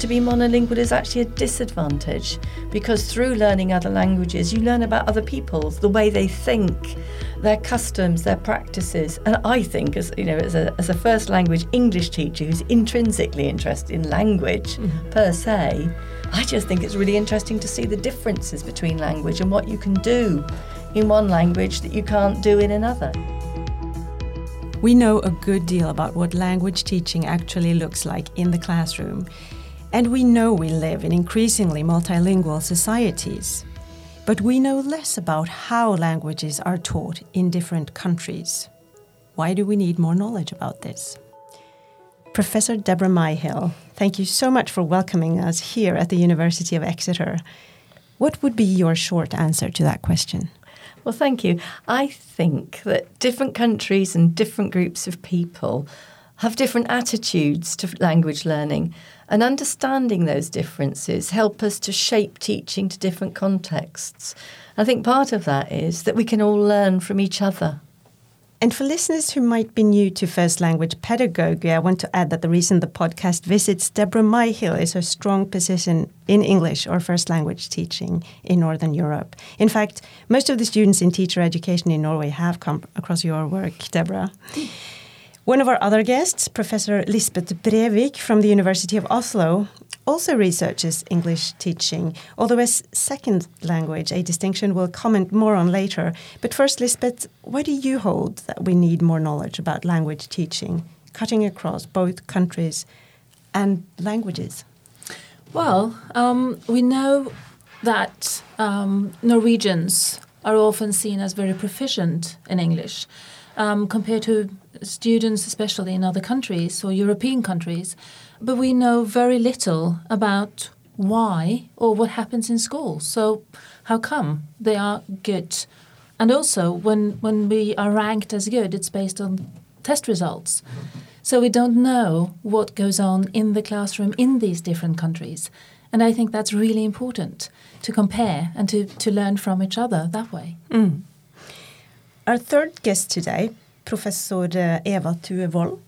to be monolingual is actually a disadvantage because through learning other languages, you learn about other people's, the way they think, their customs, their practices. And I think, as you know, as a, as a first language English teacher who's intrinsically interested in language mm-hmm. per se, I just think it's really interesting to see the differences between language and what you can do in one language that you can't do in another. We know a good deal about what language teaching actually looks like in the classroom. And we know we live in increasingly multilingual societies. But we know less about how languages are taught in different countries. Why do we need more knowledge about this? Professor Deborah Myhill, thank you so much for welcoming us here at the University of Exeter. What would be your short answer to that question? Well, thank you. I think that different countries and different groups of people have different attitudes to language learning, and understanding those differences help us to shape teaching to different contexts. I think part of that is that we can all learn from each other. And for listeners who might be new to first language pedagogy, I want to add that the reason the podcast visits Deborah Myhill is her strong position in English or first language teaching in Northern Europe. In fact, most of the students in teacher education in Norway have come across your work, Deborah. One of our other guests, Professor Lisbeth Brevik from the University of Oslo, also researches English teaching, although as second language, a distinction we'll comment more on later. But first, Lisbeth, why do you hold that we need more knowledge about language teaching, cutting across both countries and languages? Well, um, we know that um, Norwegians are often seen as very proficient in English um, compared to students, especially in other countries or European countries but we know very little about why or what happens in school. So, how come they are good? And also, when, when we are ranked as good, it's based on test results. So, we don't know what goes on in the classroom in these different countries. And I think that's really important to compare and to, to learn from each other that way. Mm. Our third guest today, Professor uh, Eva Thue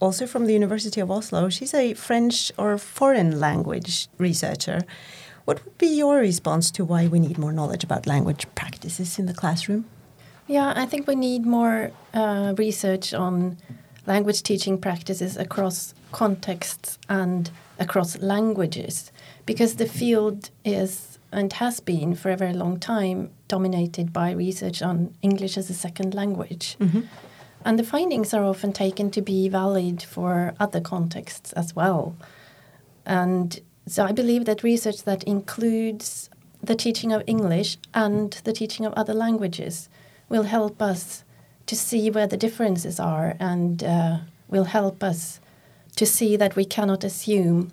also from the University of Oslo. She's a French or foreign language researcher. What would be your response to why we need more knowledge about language practices in the classroom? Yeah, I think we need more uh, research on language teaching practices across contexts and across languages because the field is and has been for a very long time dominated by research on English as a second language. Mm -hmm. And the findings are often taken to be valid for other contexts as well. And so I believe that research that includes the teaching of English and the teaching of other languages will help us to see where the differences are and uh, will help us to see that we cannot assume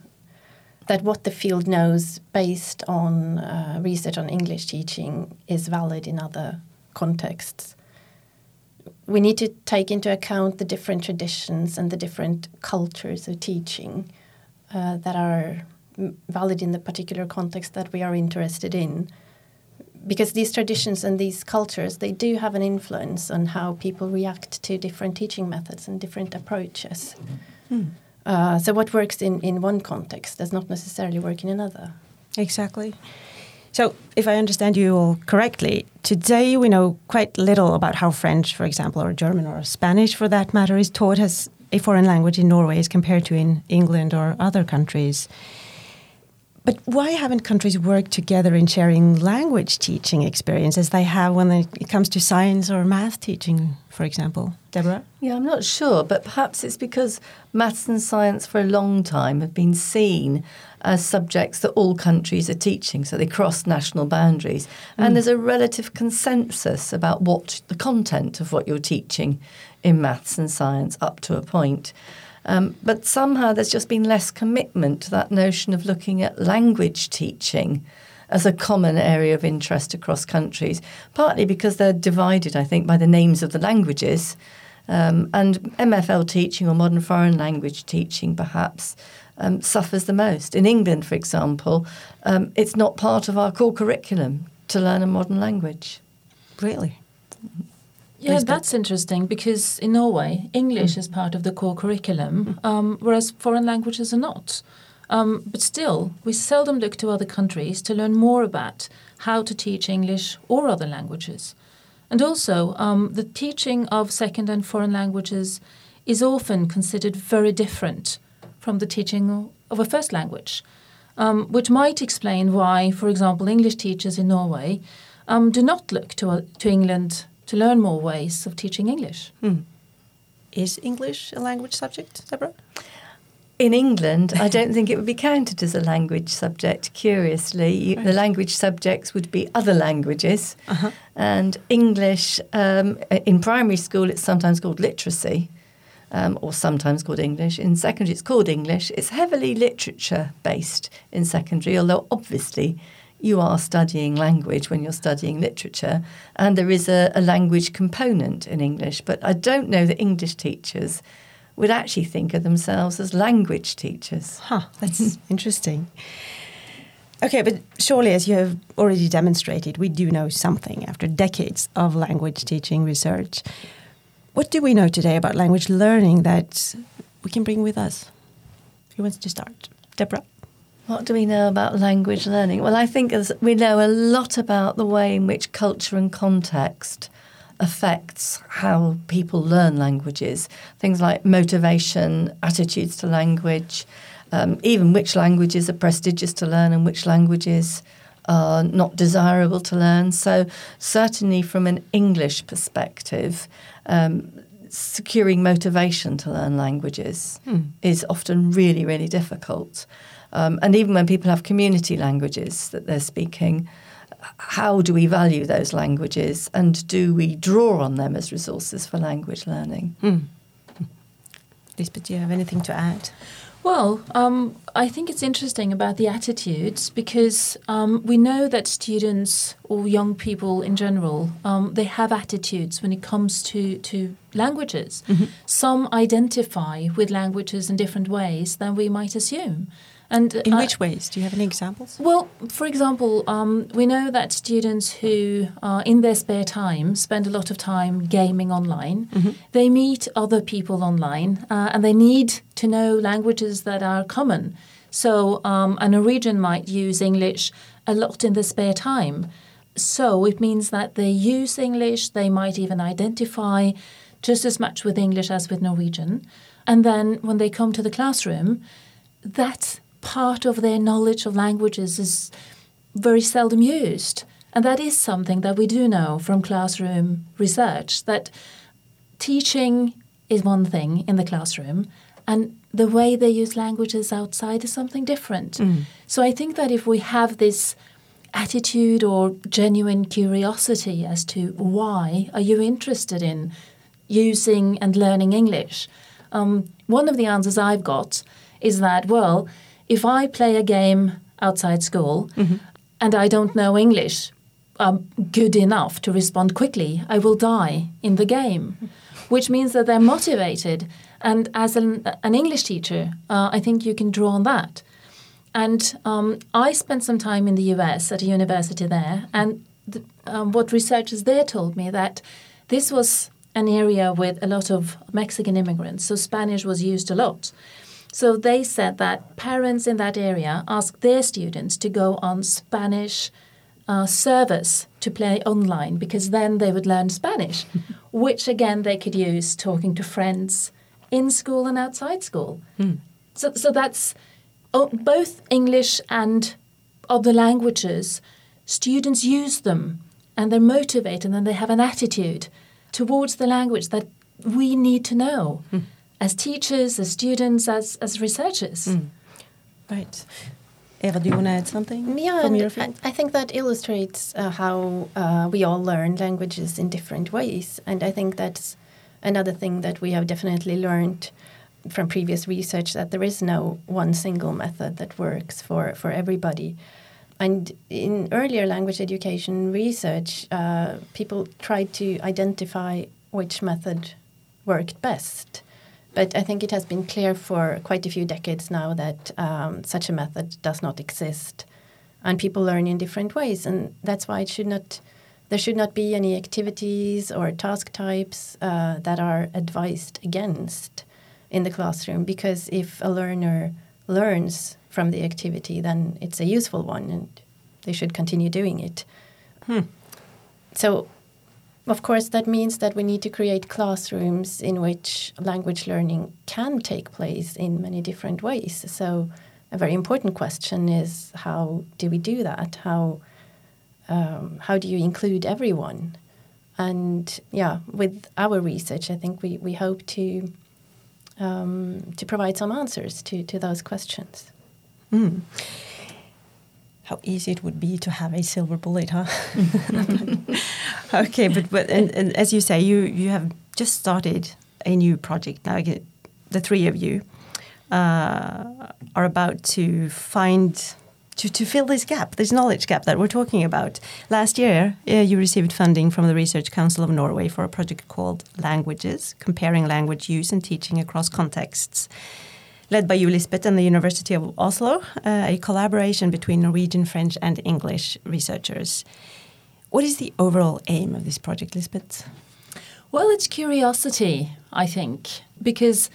that what the field knows based on uh, research on English teaching is valid in other contexts. We need to take into account the different traditions and the different cultures of teaching uh, that are valid in the particular context that we are interested in. Because these traditions and these cultures they do have an influence on how people react to different teaching methods and different approaches. Mm. Uh, so what works in, in one context does not necessarily work in another exactly so, if I understand you all correctly, today we know quite little about how French, for example, or German or Spanish for that matter, is taught as a foreign language in Norway as compared to in England or other countries. But why haven't countries worked together in sharing language teaching experience as they have when it comes to science or math teaching, for example? Deborah? Yeah, I'm not sure, but perhaps it's because maths and science for a long time have been seen as subjects that all countries are teaching, so they cross national boundaries. Mm. And there's a relative consensus about what the content of what you're teaching in maths and science up to a point. Um, but somehow there's just been less commitment to that notion of looking at language teaching as a common area of interest across countries, partly because they're divided, I think, by the names of the languages. Um, and MFL teaching or modern foreign language teaching, perhaps, um, suffers the most. In England, for example, um, it's not part of our core curriculum to learn a modern language. Really? Yeah, that's interesting because in Norway, English mm. is part of the core curriculum, mm. um, whereas foreign languages are not. Um, but still, we seldom look to other countries to learn more about how to teach English or other languages. And also, um, the teaching of second and foreign languages is often considered very different from the teaching of a first language, um, which might explain why, for example, English teachers in Norway um, do not look to, uh, to England to learn more ways of teaching English. Hmm. Is English a language subject, Deborah? In England, I don't think it would be counted as a language subject. Curiously, right. the language subjects would be other languages, uh-huh. and English um, in primary school it's sometimes called literacy, um, or sometimes called English. In secondary, it's called English. It's heavily literature based in secondary, although obviously you are studying language when you're studying literature, and there is a, a language component in English. But I don't know that English teachers would actually think of themselves as language teachers. Huh, that's interesting. Okay, but surely, as you have already demonstrated, we do know something after decades of language teaching research. What do we know today about language learning that we can bring with us? Who wants to start? Deborah? What do we know about language learning? Well, I think as we know a lot about the way in which culture and context affects how people learn languages. Things like motivation, attitudes to language, um, even which languages are prestigious to learn and which languages are not desirable to learn. So, certainly from an English perspective, um, securing motivation to learn languages hmm. is often really, really difficult. Um, and even when people have community languages that they're speaking, how do we value those languages and do we draw on them as resources for language learning? Hmm. Lisbeth, do you have anything to add? Well, um, I think it's interesting about the attitudes because um, we know that students or young people in general um, they have attitudes when it comes to to languages. Mm-hmm. Some identify with languages in different ways than we might assume. And in uh, which ways? Do you have any examples? Well, for example, um, we know that students who, are in their spare time, spend a lot of time gaming online. Mm-hmm. They meet other people online, uh, and they need to know languages that are common. So, um, a Norwegian might use English a lot in their spare time. So it means that they use English. They might even identify just as much with English as with Norwegian. And then when they come to the classroom, that part of their knowledge of languages is very seldom used. And that is something that we do know from classroom research that teaching is one thing in the classroom and the way they use languages outside is something different. Mm. So I think that if we have this attitude or genuine curiosity as to why are you interested in using and learning English, um, one of the answers I've got is that, well, if I play a game outside school mm-hmm. and I don't know English um, good enough to respond quickly, I will die in the game, which means that they're motivated. And as an, an English teacher, uh, I think you can draw on that. And um, I spent some time in the US at a university there, and the, um, what researchers there told me that this was an area with a lot of Mexican immigrants, so Spanish was used a lot. So they said that parents in that area asked their students to go on Spanish uh, service to play online because then they would learn Spanish, which again they could use talking to friends in school and outside school. Hmm. So, so that's oh, both English and other languages. Students use them and they're motivated and then they have an attitude towards the language that we need to know. Hmm as teachers, as students, as, as researchers. Mm. Right. Eva, do you want to add something? Yeah, I, I, think that illustrates uh, how uh, we all learn languages in different ways. And I think that's another thing that we have definitely learned from previous research that there is no one single method that works for, for everybody. And in earlier language education research, uh, people tried to identify which method worked best. But I think it has been clear for quite a few decades now that um, such a method does not exist, and people learn in different ways, and that's why it should not. There should not be any activities or task types uh, that are advised against in the classroom because if a learner learns from the activity, then it's a useful one and they should continue doing it. So, of course, that means that we need to create classrooms in which language learning can take place in many different ways. So, a very important question is how do we do that? How um, how do you include everyone? And yeah, with our research, I think we, we hope to um, to provide some answers to, to those questions. Mm. How easy it would be to have a silver bullet, huh? okay, but but and, and as you say, you you have just started a new project now. The three of you uh, are about to find to, to fill this gap, this knowledge gap that we're talking about. Last year, uh, you received funding from the Research Council of Norway for a project called Languages, comparing language use and teaching across contexts. Led by you, Lisbeth, and the University of Oslo, uh, a collaboration between Norwegian, French, and English researchers. What is the overall aim of this project, Lisbeth? Well, it's curiosity, I think, because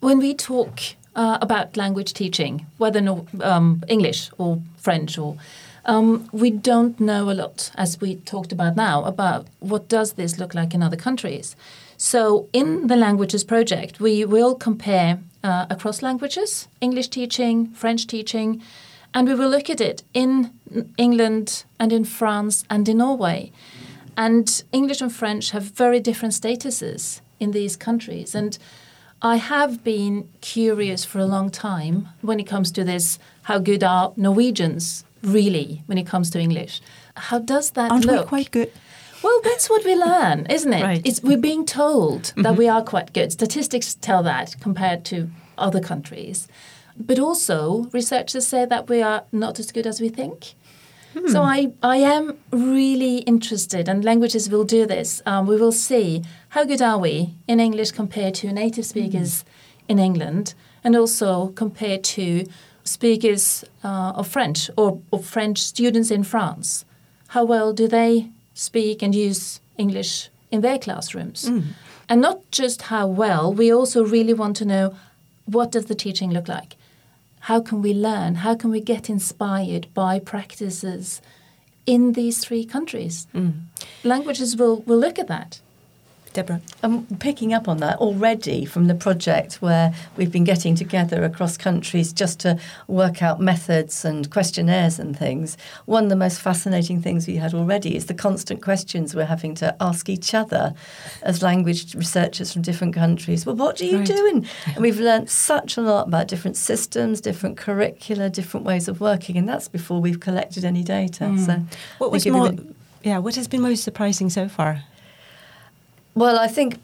when we talk uh, about language teaching, whether no, um, English or French or um, we don't know a lot, as we talked about now, about what does this look like in other countries. So in the languages project, we will compare uh, across languages, English teaching, French teaching, and we will look at it in England and in France and in Norway. And English and French have very different statuses in these countries. And I have been curious for a long time when it comes to this how good are Norwegians really when it comes to English? How does that Aren't look? we quite good? Well, that's what we learn, isn't it? Right. It's, we're being told that we are quite good. Statistics tell that compared to other countries. But also, researchers say that we are not as good as we think. So I, I am really interested, and languages will do this. Um, we will see how good are we in English compared to native speakers in England, and also compared to speakers uh, of French or, or French students in France. How well do they speak and use English in their classrooms? Mm. And not just how well, we also really want to know what does the teaching look like? How can we learn? How can we get inspired by practices in these three countries? Mm. Languages will, will look at that. Deborah. I'm picking up on that already from the project where we've been getting together across countries just to work out methods and questionnaires and things. One of the most fascinating things we had already is the constant questions we're having to ask each other as language researchers from different countries. Well, what are you Right. doing? And we've learned such a lot about different systems, different curricula, different ways of working, and that's before we've collected any data. So Mm. What was more? Yeah, what has been most surprising so far? Well, I think,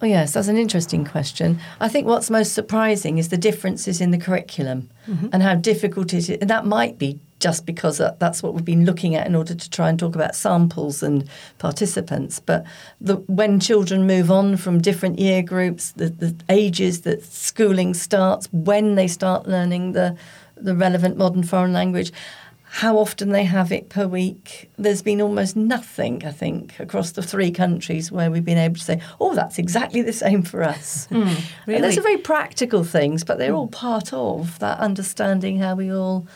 oh yes, that's an interesting question. I think what's most surprising is the differences in the curriculum mm-hmm. and how difficult it is. And that might be just because that's what we've been looking at in order to try and talk about samples and participants. But the, when children move on from different year groups, the, the ages that schooling starts, when they start learning the, the relevant modern foreign language, how often they have it per week. There's been almost nothing, I think, across the three countries where we've been able to say, oh, that's exactly the same for us. Hmm, and those are very practical things, but they're all hmm. part of that understanding how we all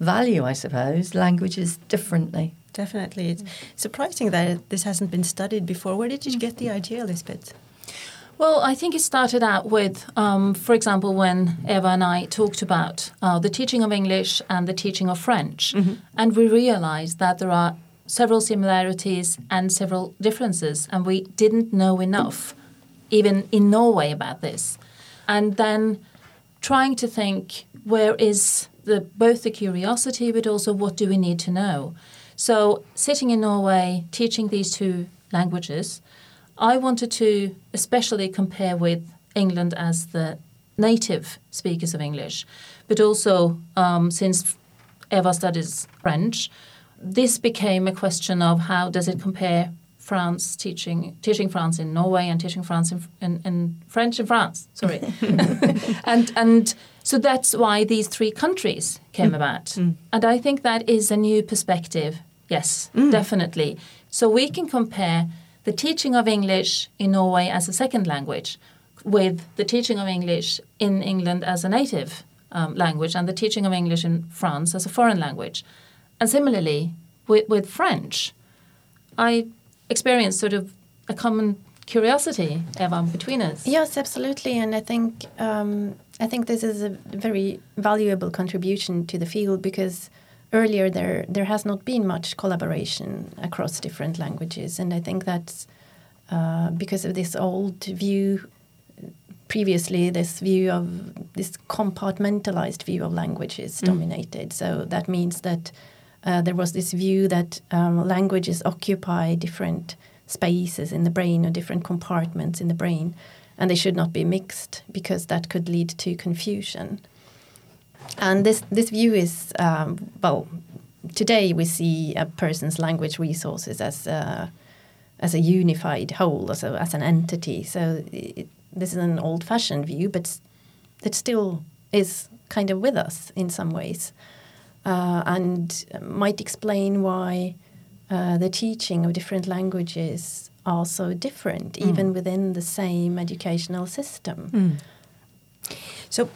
value, I suppose, languages differently. Definitely, it's surprising that this hasn't been studied before. Where did you hmm. get the idea, Lisbeth? Well, I think it started out with, um, for example, when Eva and I talked about uh, the teaching of English and the teaching of French. And we realized that there are several similarities and several differences, and we didn't know enough, even in Norway, about this. And then trying to think where is the, both the curiosity, but also what do we need to know. So, sitting in Norway, teaching these two languages, I wanted to especially compare with England as the native speakers of English, but also um, since Eva studies French, this became a question of how does it compare France teaching teaching France in Norway and teaching France in, in, in French in France. Sorry, and and so that's why these three countries came mm. about, mm. and I think that is a new perspective. Yes, mm. definitely. So we can compare the teaching of English in Norway as a second language with the teaching of English in England as a native um, language and the teaching of English in France as a foreign language. And similarly, with, with French, I experienced sort of a common curiosity, Eva, between us. Yes, absolutely, and I think um, I think this is a very valuable contribution to the field because earlier there there has not been much collaboration across different languages, and I think that's uh, because of this old view. Previously, this view of this compartmentalized view of languages Mm. dominated. So that means that uh, there was this view that um, languages occupy different spaces in the brain or different compartments in the brain, and they should not be mixed because that could lead to confusion. And this this view is um, well, today we see a person's language resources as a, as a unified whole, as, a, as an entity. So it, this is an old-fashioned view, but it still is kind of with us in some ways, uh, and might explain why uh, the teaching of different languages are so different, even within the same educational system. So,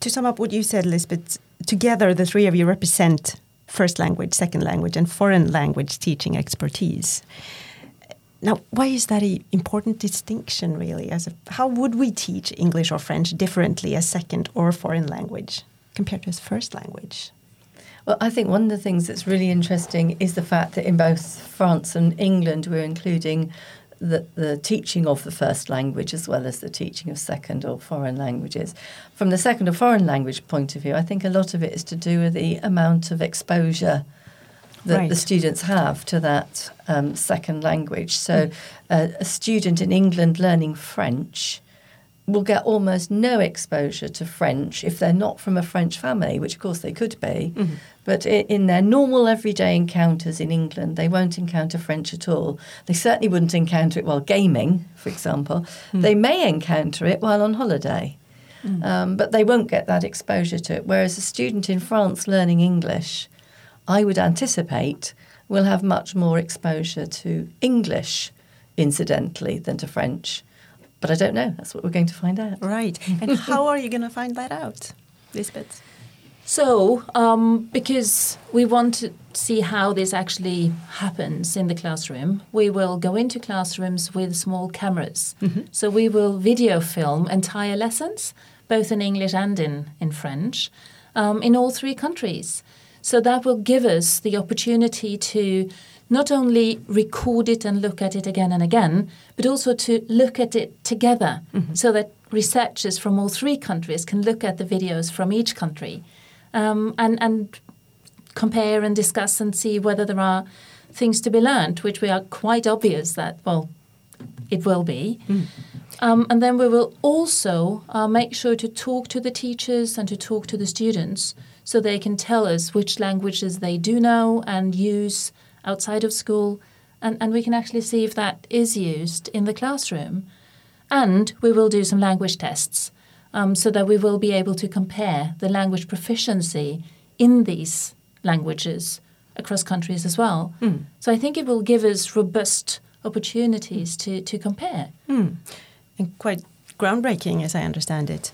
to sum up what you said, Lisbeth, together the three of you represent first language, second language, and foreign language teaching expertise. Now, why is that an important distinction, really? As a, how would we teach English or French differently as second or foreign language compared to as first language? Well, I think one of the things that's really interesting is the fact that in both France and England, we're including the, the teaching of the first language as well as the teaching of second or foreign languages. From the second or foreign language point of view, I think a lot of it is to do with the amount of exposure that Right. the students have to that um, second language. So, uh, a student in England learning French will get almost no exposure to French if they're not from a French family, which of course they could be. Mm-hmm. But in their normal everyday encounters in England, they won't encounter French at all. They certainly wouldn't encounter it while gaming, for example. Mm. They may encounter it while on holiday. Mm. Um, but they won't get that exposure to it. Whereas a student in France learning English, I would anticipate, will have much more exposure to English, incidentally, than to French. But I don't know. That's what we're going to find out. Right. and how are you going to find that out, Lisbeth? So, um, because we want to see how this actually happens in the classroom, we will go into classrooms with small cameras. So, we will video film entire lessons, both in English and in, in French, um, in all three countries. So, that will give us the opportunity to not only record it and look at it again and again, but also to look at it together so that researchers from all three countries can look at the videos from each country um, and, and compare and discuss and see whether there are things to be learned, which we are quite obvious that, well, it will be. Um, and then we will also uh, make sure to talk to the teachers and to talk to the students so they can tell us which languages they do know and use outside of school. And, and we can actually see if that is used in the classroom. And we will do some language tests um, so that we will be able to compare the language proficiency in these languages across countries as well. So I think it will give us robust opportunities to, to compare. And quite groundbreaking, as I understand it.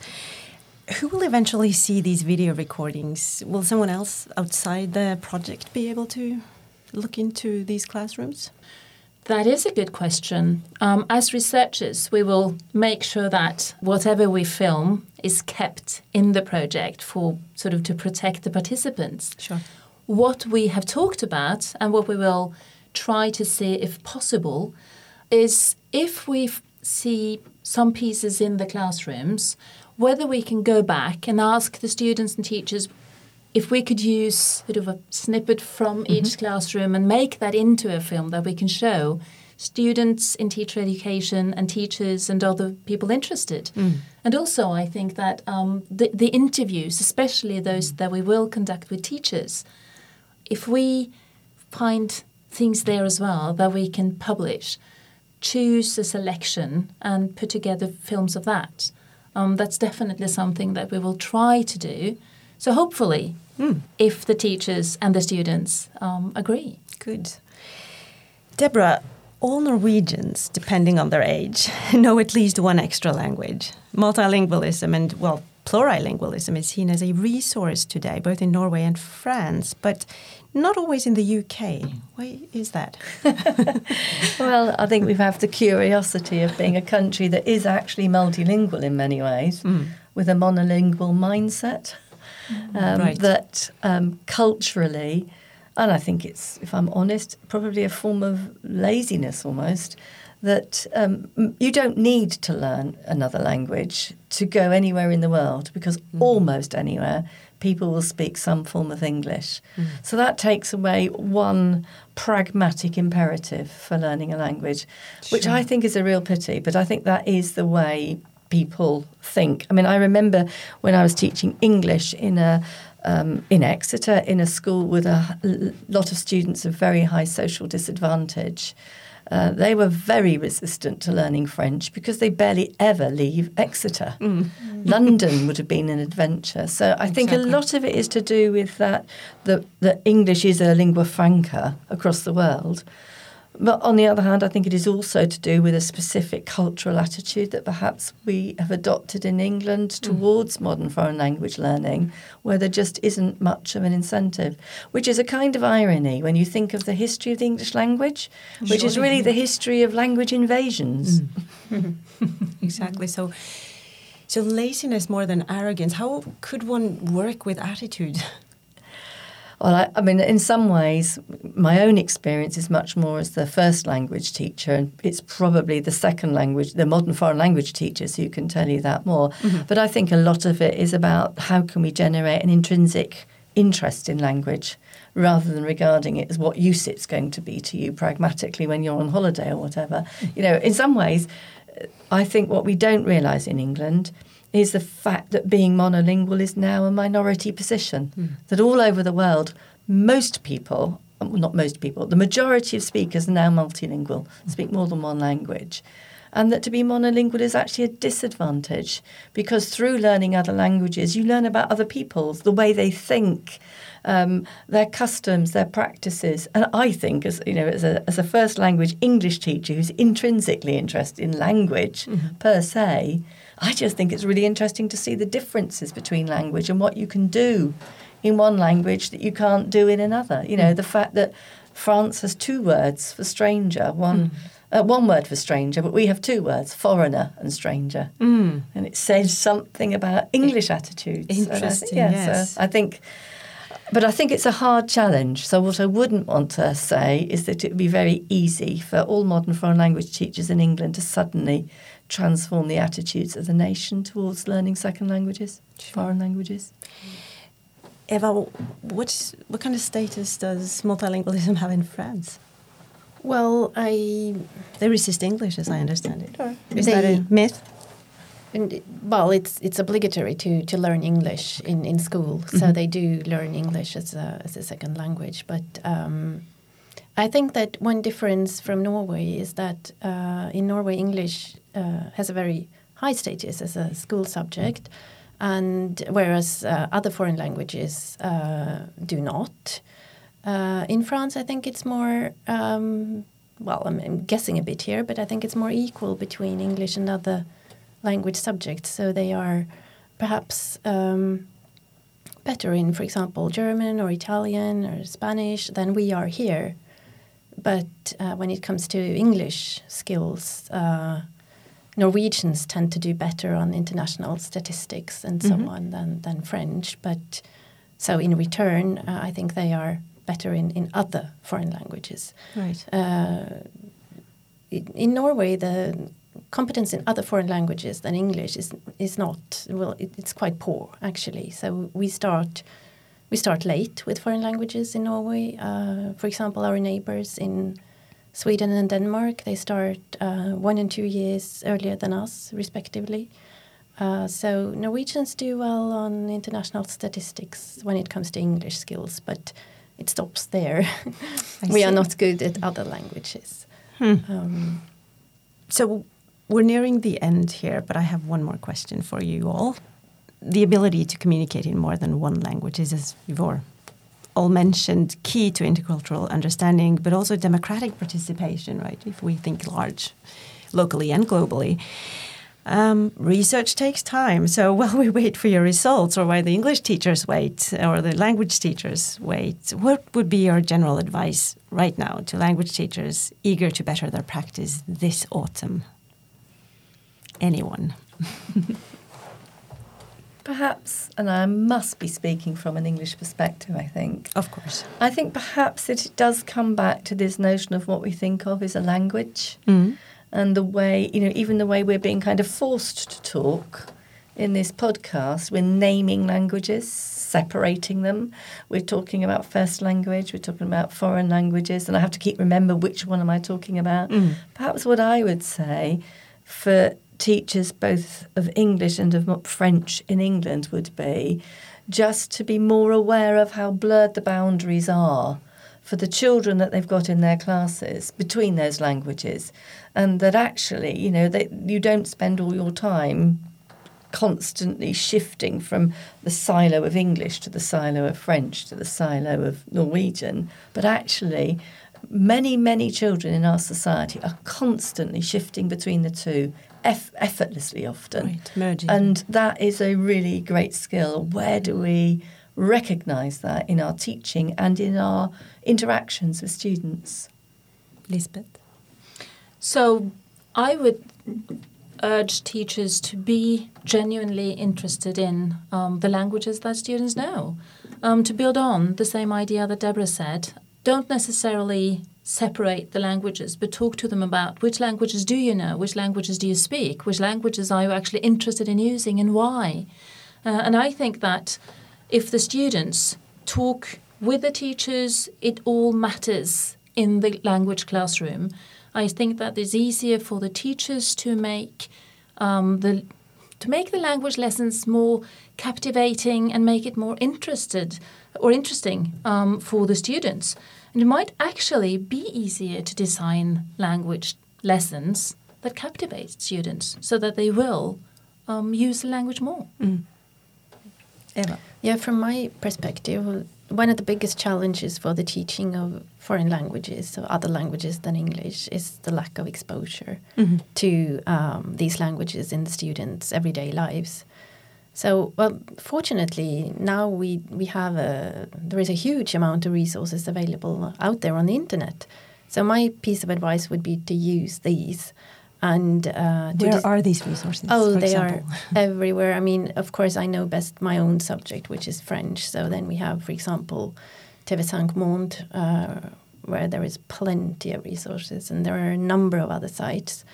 Who will eventually see these video recordings? Will someone else outside the project be able to look into these classrooms? That is a good question. Um, as researchers, we will make sure that whatever we film is kept in the project for sort of to protect the participants. Sure. What we have talked about and what we will try to see if possible is if we see some pieces in the classrooms, whether we can go back and ask the students and teachers if we could use sort of a snippet from each classroom and make that into a film that we can show students in teacher education and teachers and other people interested. And also, I think that um, the, the interviews, especially those that we will conduct with teachers, if we find things there as well that we can publish, choose a selection and put together films of that. Um, that's definitely something that we will try to do. So hopefully, if the teachers and the students um, agree. Good. Deborah, all Norwegians, depending on their age, know at least one extra language. Multilingualism and, well, plurilingualism is seen as a resource today, both in Norway and France, but not always in the UK. Why is that? well, I think we have the curiosity of being a country that is actually multilingual in many ways, mm. with a monolingual mindset. Um, right. That um, culturally, and I think it's, if I'm honest, probably a form of laziness almost, that um, you don't need to learn another language to go anywhere in the world because mm. almost anywhere people will speak some form of English. Mm. So that takes away one pragmatic imperative for learning a language, sure. which I think is a real pity, but I think that is the way people think. I mean, I remember when I was teaching English in a um, in Exeter in a school with a lot of students of very high social disadvantage. Uh, they were very resistant to learning French because they barely ever leave Exeter. Mm. London would have been an adventure. So I exactly. think a lot of it is to do with that, that, that English is a lingua franca across the world. But on the other hand, I think it is also to do with a specific cultural attitude that perhaps we have adopted in England mm. towards mm. modern foreign language learning, where there just isn't much of an incentive, which is a kind of irony when you think of the history of the English language, which is really the history of language invasions. Mm. exactly. So, so laziness more than arrogance. How could one work with attitude? Well, I, I, mean, in some ways, my own experience is much more as the first language teacher, and it's probably the second language, the modern foreign language teachers who can tell you that more. Mm-hmm. But I think a lot of it is about how can we generate an intrinsic interest in language rather than regarding it as what use it's going to be to you pragmatically when you're on holiday or whatever. You know, in some ways, I think what we don't realise in England is the fact that being monolingual is now a minority position. Mm. That all over the world, most people, well, not most people, the majority of speakers are now multilingual, speak more than one language. And that to be monolingual is actually a disadvantage because through learning other languages, you learn about other peoples, the way they think, um, their customs, their practices. And I think, as you know, as a, as a first language English teacher who's intrinsically interested in language mm-hmm. per se, I just think it's really interesting to see the differences between language and what you can do in one language that you can't do in another. You know, mm. the fact that France has two words for stranger, one. Mm. Uh, one word for stranger, but we have two words, foreigner and stranger. Mm. And it says something about English attitudes. Interesting, so I yeah, yes. So I think, but I think it's a hard challenge. So what I wouldn't want to say is that it would be very easy for all modern foreign language teachers in England to suddenly transform the attitudes of the nation towards learning second languages, sure. foreign languages. Eva, what what kind of status does multilingualism have in France? Well, I they resist English, as I understand it. Is they, that a myth? And, well, it's it's obligatory to, to learn English in, in school, mm -hmm. so mm-hmm. they do learn English as a as a second language. But um, I think that one difference from Norway is that uh, in Norway English uh, has a very high status as a school subject, and whereas uh, other foreign languages uh, do not. Uh, in France, I think it's more. Um, well, I'm, I'm, guessing a bit here, but I think it's more equal between English and other language subjects. So they are perhaps um, better in, for example, German or Italian or Spanish than we are here. But uh, when it comes to English skills, uh, Norwegians tend to do better on international statistics and so mm-hmm. on than, than French. But so in return, uh, I think they are better in, in other foreign languages. Right. Uh, in, in Norway, the competence in other foreign languages than English is is not well. It, it's quite poor actually. So we start we start late with foreign languages in Norway. Uh, for example, our neighbors in Sweden and Denmark, they start uh, one and two years earlier than us, respectively. Uh, so Norwegians do well on international statistics when it comes to English skills, but it stops there. we are not good at other languages. Hmm. Um, so we're nearing the end here, but I have one more question for you all. The ability to communicate in more than one language is, as you've all mentioned key to intercultural understanding, but also democratic participation, right? If we think large, locally and globally. Um, research takes time, so while we wait for your results, or while the English teachers wait, or the language teachers wait, what would be your general advice right now to language teachers eager to better their practice this autumn? Anyone? Perhaps, and I must be speaking from an English perspective, I think. Of course. I think perhaps it does come back to this notion of what we think of as a language Mm. and the way, you know, even the way we're being kind of forced to talk in this podcast. We're naming languages, separating them. We're talking about first language, we're talking about foreign languages, and I have to keep remember which one am I talking about. Mm. Perhaps what I would say for teachers both of English and of French in England would be just to be more aware of how blurred the boundaries are for the children that they've got in their classes between those languages. And that actually you know that you don't spend all your time constantly shifting from the silo of English to the silo of French to the silo of Norwegian. But actually many many children in our society are constantly shifting between the two eff- effortlessly often Right, merging. and that is a really great skill. Where do we recognise that in our teaching and in our interactions with students? Lisbeth? So I would urge teachers to be genuinely interested in um, the languages that students know. Um, to build on the same idea that Deborah said, don't necessarily separate the languages, but talk to them about which languages do you know, which languages do you speak, which languages are you actually interested in using, and why. Uh, and I think that if the students talk with the teachers, it all matters in the language classroom. I think that it's easier for the teachers to make um, the to make the language lessons more captivating and make it more interested or interesting um, for the students. And it might actually be easier to design language lessons that captivate students so that they will um, use the language more. Eva? Yeah, from my perspective, one of the biggest challenges for the teaching of foreign languages or other languages than English is the lack of exposure to um, these languages in the students' everyday lives. So, well, fortunately, now we, we have a there is a huge amount of resources available out there on the internet. So, my piece of advice would be to use these and uh, to Where dis- are these resources? Oh, for they example? are everywhere. I mean, of course, I know best my own subject, which is French. So then we have, for example, TV5 Monde, uh, where there is plenty of resources, and there are a number of other sites.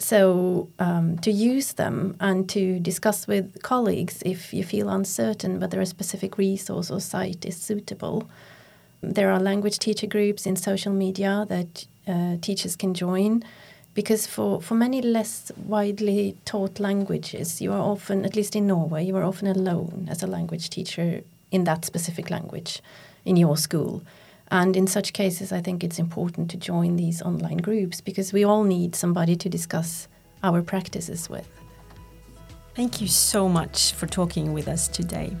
So um, to use them and to discuss with colleagues if you feel uncertain whether a specific resource or site is suitable. There are language teacher groups in social media that uh, teachers can join because for, for many less widely taught languages, you are often, at least in Norway, you are often alone as a language teacher in that specific language in your school. And in such cases, I think it's important to join these online groups because we all need somebody to discuss our practices with. Thank you so much for talking with us today,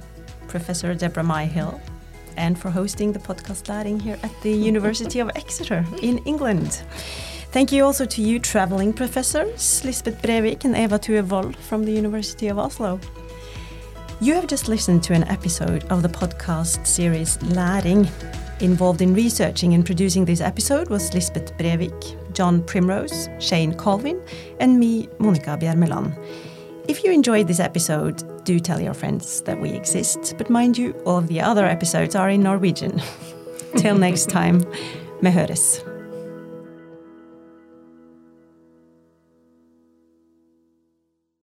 Professor Deborah Myhill, and for hosting the podcast Læring here at the University of Exeter in England. Thank you also to you, traveling professors, Lisbeth Brevik and Eva Thue Vold from the University of Oslo. You have just listened to an episode of the podcast series Læring. Involved in researching and producing this episode was Lisbeth Brevik, John Primrose, Shane Colvin, and me, Monica Bjermeland. If you enjoyed this episode, do tell your friends that we exist, but mind you, all of the other episodes are in Norwegian. Till next time, vi høres.